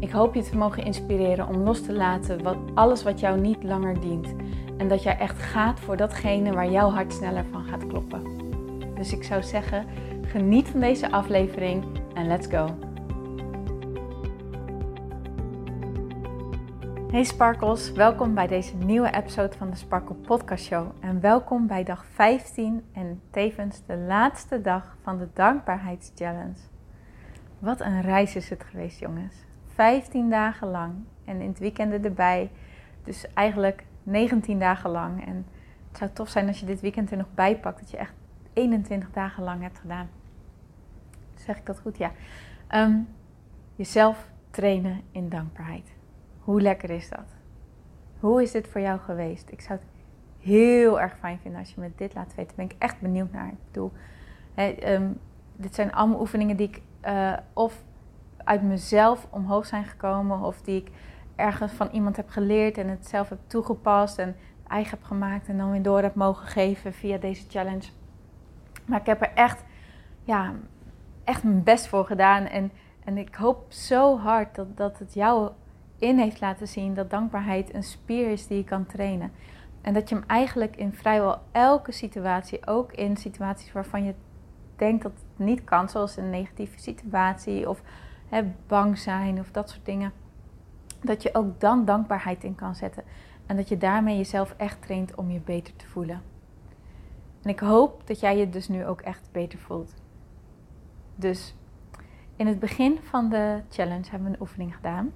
Ik hoop je te mogen inspireren om los te laten wat, alles wat jou niet langer dient. En dat jij echt gaat voor datgene waar jouw hart sneller van gaat kloppen. Dus ik zou zeggen, geniet van deze aflevering en let's go. Hey Sparkles, welkom bij deze nieuwe episode van de Sparkle Podcast Show. En welkom bij dag 15 en tevens de laatste dag van de Dankbaarheidschallenge. Wat een reis is het geweest, jongens. 15 dagen lang. En in het weekend erbij. Dus eigenlijk 19 dagen lang. En het zou tof zijn als je dit weekend er nog bij pakt. Dat je echt 21 dagen lang hebt gedaan. Zeg ik dat goed? Ja. Ehm, jezelf trainen in dankbaarheid. Hoe lekker is dat? Hoe is dit voor jou geweest? Ik zou het heel erg fijn vinden als je me dit laat weten. Daar ben ik echt benieuwd naar. Ik bedoel, ehm, dit zijn allemaal oefeningen die ik uh, of uit mezelf omhoog zijn gekomen of die ik ergens van iemand heb geleerd en het zelf heb toegepast en eigen heb gemaakt en dan weer door heb mogen geven via deze challenge. Maar ik heb er echt, ja, echt mijn best voor gedaan en, en ik hoop zo hard dat, dat het jou in heeft laten zien dat dankbaarheid een spier is die je kan trainen. En dat je hem eigenlijk in vrijwel elke situatie, ook in situaties waarvan je denkt dat het niet kan, zoals een negatieve situatie of bang zijn of dat soort dingen. Dat je ook dan dankbaarheid in kan zetten. En dat je daarmee jezelf echt traint om je beter te voelen. En ik hoop dat jij je dus nu ook echt beter voelt. Dus in het begin van de challenge hebben we een oefening gedaan.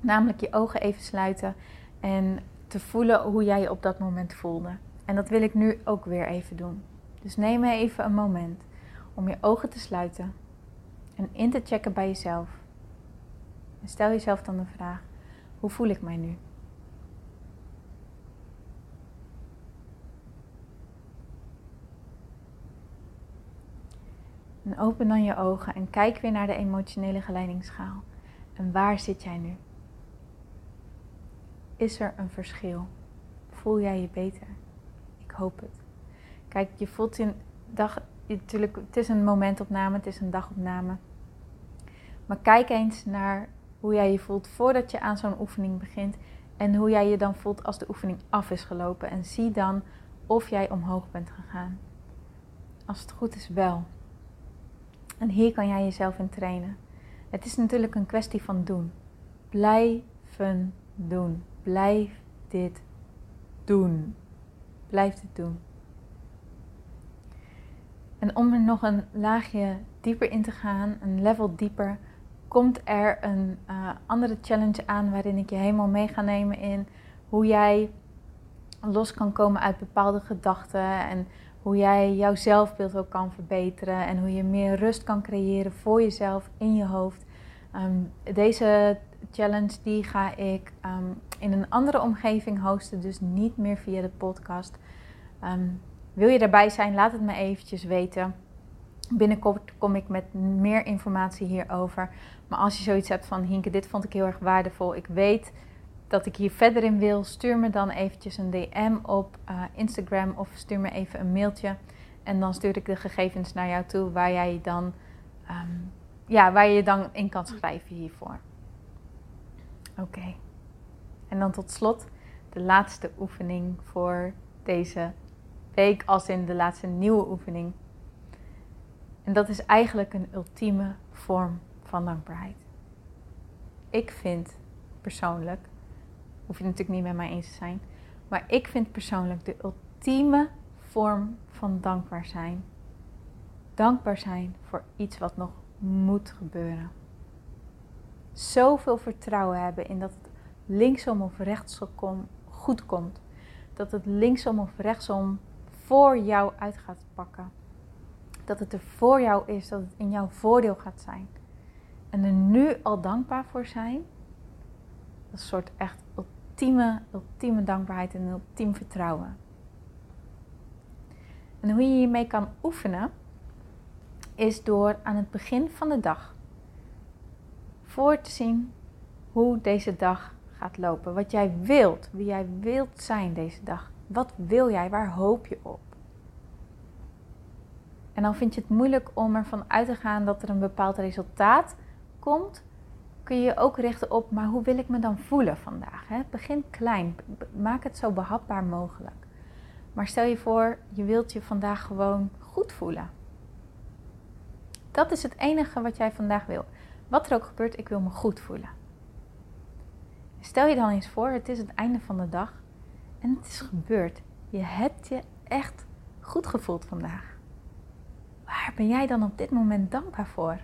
Namelijk je ogen even sluiten en te voelen hoe jij je op dat moment voelde. En dat wil ik nu ook weer even doen. Dus neem even een moment om je ogen te sluiten en in te checken bij jezelf. En stel jezelf dan de vraag: hoe voel ik mij nu? En open dan je ogen en kijk weer naar de emotionele geleidingsschaal. En waar zit jij nu? Is er een verschil? Voel jij je beter? Ik hoop het. Kijk, je voelt in dag, natuurlijk, het is een momentopname, het is een dagopname. Maar kijk eens naar hoe jij je voelt voordat je aan zo'n oefening begint. En hoe jij je dan voelt als de oefening af is gelopen. En zie dan of jij omhoog bent gegaan. Als het goed is, wel. En hier kan jij jezelf in trainen. Het is natuurlijk een kwestie van doen. Blijven doen. Blijf dit doen. Blijf dit doen. En om er nog een laagje dieper in te gaan, een level dieper, komt er een uh, andere challenge aan waarin ik je helemaal mee ga nemen in hoe jij los kan komen uit bepaalde gedachten en hoe jij jouw zelfbeeld ook kan verbeteren en hoe je meer rust kan creëren voor jezelf in je hoofd. Um, deze challenge die ga ik um, in een andere omgeving hosten, dus niet meer via de podcast. Um, wil je daarbij zijn? Laat het me eventjes weten. Binnenkort kom ik met meer informatie hierover. Maar als je zoiets hebt van Hinke, dit vond ik heel erg waardevol. Ik weet dat ik hier verder in wil. Stuur me dan eventjes een DM op uh, Instagram of stuur me even een mailtje. En dan stuur ik de gegevens naar jou toe waar jij dan, um, ja, waar je dan in kan schrijven hiervoor. Oké. En dan tot slot de laatste oefening voor deze week, als in de laatste nieuwe oefening. En dat is eigenlijk een ultieme vorm van dankbaarheid. Ik vind persoonlijk, hoef je natuurlijk niet met mij eens te zijn, maar ik vind persoonlijk de ultieme vorm van dankbaar zijn. Dankbaar zijn voor iets wat nog moet gebeuren. Zoveel vertrouwen hebben in dat het linksom of rechtsom goed komt. Dat het linksom of rechtsom voor jou uit gaat pakken. Dat het er voor jou is, dat het in jouw voordeel gaat zijn. En er nu al dankbaar voor zijn Dat is een soort echt ultieme, ultieme dankbaarheid en ultiem vertrouwen. En hoe je hiermee kan oefenen, is door aan het begin van de dag voor te zien hoe deze dag gaat lopen. Wat jij wilt, wie jij wilt zijn deze dag. Wat wil jij? Waar hoop je op? En dan vind je het moeilijk om ervan uit te gaan dat er een bepaald resultaat komt. Kun je je ook richten op, maar hoe wil ik me dan voelen vandaag? Hè? Begin klein. Maak het zo behapbaar mogelijk. Maar stel je voor, je wilt je vandaag gewoon goed voelen. Dat is het enige wat jij vandaag wil. Wat er ook gebeurt, ik wil me goed voelen. Stel je dan eens voor, het is het einde van de dag en het is gebeurd. Je hebt je echt goed gevoeld vandaag. Waar ben jij dan op dit moment dankbaar voor?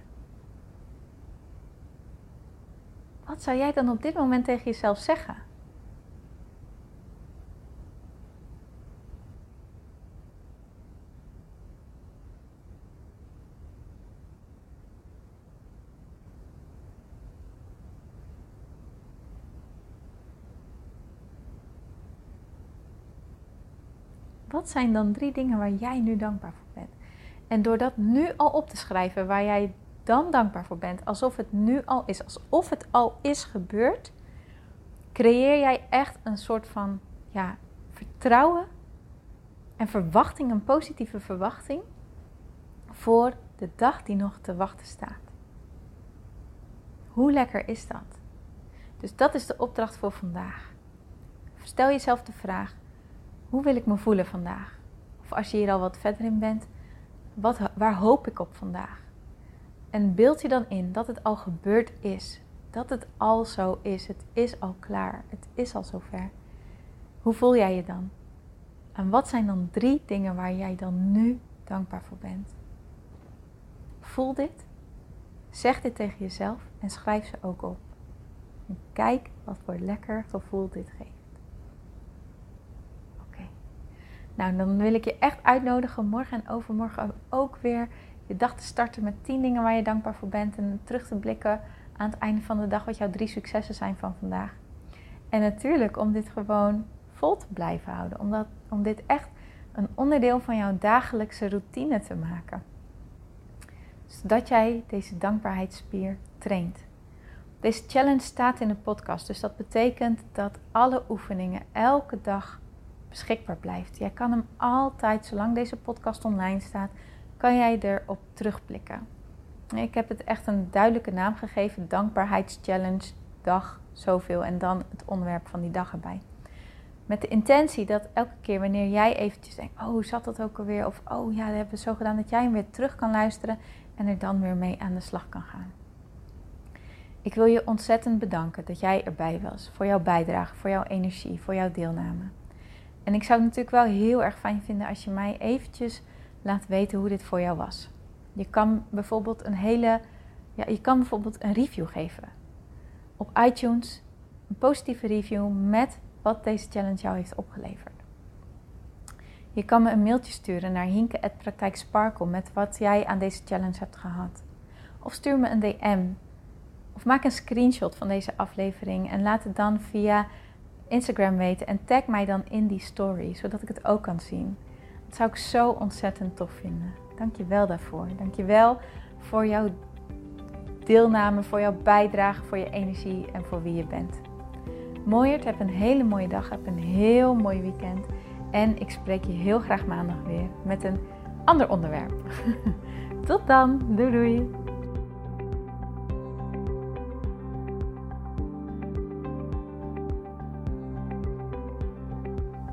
Wat zou jij dan op dit moment tegen jezelf zeggen? Wat zijn dan drie dingen waar jij nu dankbaar voor? En door dat nu al op te schrijven waar jij dan dankbaar voor bent, alsof het nu al is, alsof het al is gebeurd, creëer jij echt een soort van ja, vertrouwen en verwachting, een positieve verwachting voor de dag die nog te wachten staat. Hoe lekker is dat? Dus dat is de opdracht voor vandaag. Stel jezelf de vraag: hoe wil ik me voelen vandaag? Of als je hier al wat verder in bent, wat, waar hoop ik op vandaag? En beeld je dan in dat het al gebeurd is. Dat het al zo is. Het is al klaar. Het is al zover. Hoe voel jij je dan? En wat zijn dan drie dingen waar jij dan nu dankbaar voor bent? Voel dit. Zeg dit tegen jezelf en schrijf ze ook op. En kijk wat voor lekker gevoel dit geeft. Nou, dan wil ik je echt uitnodigen morgen en overmorgen ook weer je dag te starten met 10 dingen waar je dankbaar voor bent. En terug te blikken aan het einde van de dag wat jouw drie successen zijn van vandaag. En natuurlijk om dit gewoon vol te blijven houden. Omdat, om dit echt een onderdeel van jouw dagelijkse routine te maken. Zodat jij deze dankbaarheidsspier traint. Deze challenge staat in de podcast. Dus dat betekent dat alle oefeningen elke dag beschikbaar blijft. Jij kan hem altijd, zolang deze podcast online staat, kan jij erop terugblikken. Ik heb het echt een duidelijke naam gegeven: Dankbaarheidschallenge, dag zoveel en dan het onderwerp van die dag erbij. Met de intentie dat elke keer wanneer jij eventjes denkt: Oh, hoe zat dat ook alweer? Of Oh ja, dat hebben we zo gedaan, dat jij hem weer terug kan luisteren en er dan weer mee aan de slag kan gaan. Ik wil je ontzettend bedanken dat jij erbij was. Voor jouw bijdrage, voor jouw energie, voor jouw deelname. En ik zou het natuurlijk wel heel erg fijn vinden als je mij eventjes laat weten hoe dit voor jou was. Je kan bijvoorbeeld een hele, ja, je kan bijvoorbeeld een review geven op iTunes, een positieve review met wat deze challenge jou heeft opgeleverd. Je kan me een mailtje sturen naar hinke@praktijksparkle met wat jij aan deze challenge hebt gehad. Of stuur me een DM. Of maak een screenshot van deze aflevering en laat het dan via Instagram weten en tag mij dan in die story, zodat ik het ook kan zien. Dat zou ik zo ontzettend tof vinden. Dank je wel daarvoor. Dank je wel voor jouw deelname, voor jouw bijdrage, voor je energie en voor wie je bent. Mooiert, heb een hele mooie dag, heb een heel mooi weekend. En ik spreek je heel graag maandag weer met een ander onderwerp. Tot dan, doei doei!